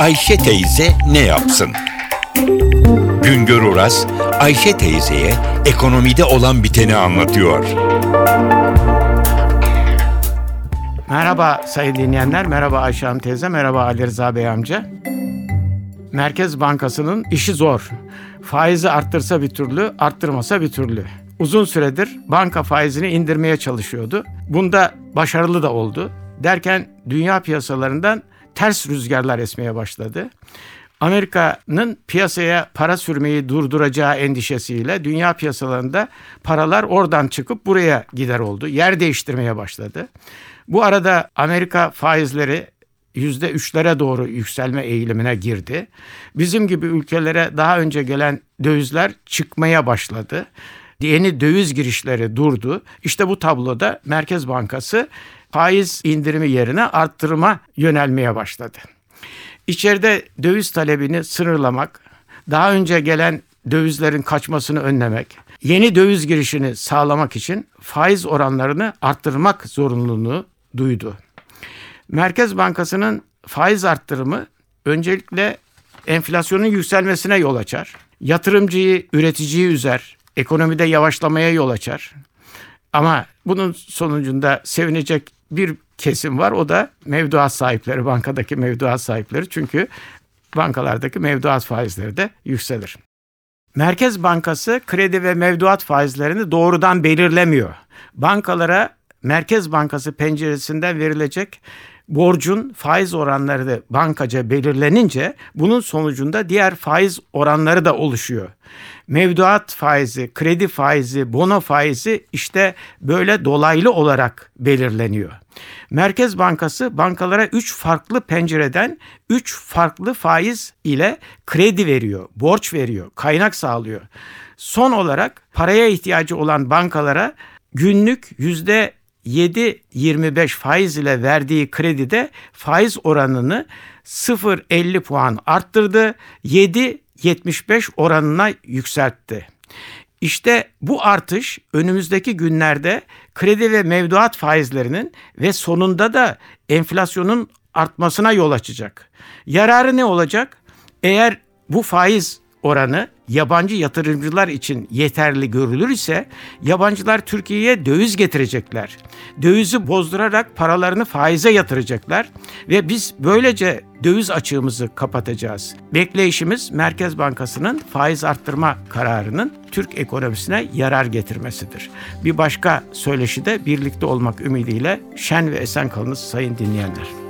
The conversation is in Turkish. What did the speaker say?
Ayşe teyze ne yapsın? Güngör Oras, Ayşe teyzeye ekonomide olan biteni anlatıyor. Merhaba sayın dinleyenler, merhaba Ayşe Hanım teyze, merhaba Ali Rıza Bey amca. Merkez Bankası'nın işi zor. Faizi arttırsa bir türlü, arttırmasa bir türlü. Uzun süredir banka faizini indirmeye çalışıyordu. Bunda başarılı da oldu. Derken dünya piyasalarından ters rüzgarlar esmeye başladı. Amerika'nın piyasaya para sürmeyi durduracağı endişesiyle dünya piyasalarında paralar oradan çıkıp buraya gider oldu. Yer değiştirmeye başladı. Bu arada Amerika faizleri yüzde üçlere doğru yükselme eğilimine girdi. Bizim gibi ülkelere daha önce gelen dövizler çıkmaya başladı. Yeni döviz girişleri durdu. İşte bu tabloda Merkez Bankası faiz indirimi yerine arttırma yönelmeye başladı. İçeride döviz talebini sınırlamak, daha önce gelen dövizlerin kaçmasını önlemek, yeni döviz girişini sağlamak için faiz oranlarını arttırmak zorunluluğunu duydu. Merkez Bankası'nın faiz arttırımı öncelikle enflasyonun yükselmesine yol açar. Yatırımcıyı, üreticiyi üzer, ekonomide yavaşlamaya yol açar. Ama bunun sonucunda sevinecek bir kesim var. O da mevduat sahipleri, bankadaki mevduat sahipleri. Çünkü bankalardaki mevduat faizleri de yükselir. Merkez Bankası kredi ve mevduat faizlerini doğrudan belirlemiyor. Bankalara Merkez Bankası penceresinden verilecek borcun faiz oranları da bankaca belirlenince bunun sonucunda diğer faiz oranları da oluşuyor. Mevduat faizi, kredi faizi, bono faizi işte böyle dolaylı olarak belirleniyor. Merkez Bankası bankalara 3 farklı pencereden 3 farklı faiz ile kredi veriyor, borç veriyor, kaynak sağlıyor. Son olarak paraya ihtiyacı olan bankalara günlük yüzde 7.25 faiz ile verdiği kredide faiz oranını 0.50 puan arttırdı. 7.75 oranına yükseltti. İşte bu artış önümüzdeki günlerde kredi ve mevduat faizlerinin ve sonunda da enflasyonun artmasına yol açacak. Yararı ne olacak? Eğer bu faiz oranı yabancı yatırımcılar için yeterli görülür ise yabancılar Türkiye'ye döviz getirecekler. Dövizi bozdurarak paralarını faize yatıracaklar ve biz böylece döviz açığımızı kapatacağız. Bekleyişimiz Merkez Bankası'nın faiz arttırma kararının Türk ekonomisine yarar getirmesidir. Bir başka söyleşi de birlikte olmak ümidiyle şen ve esen kalınız sayın dinleyenler.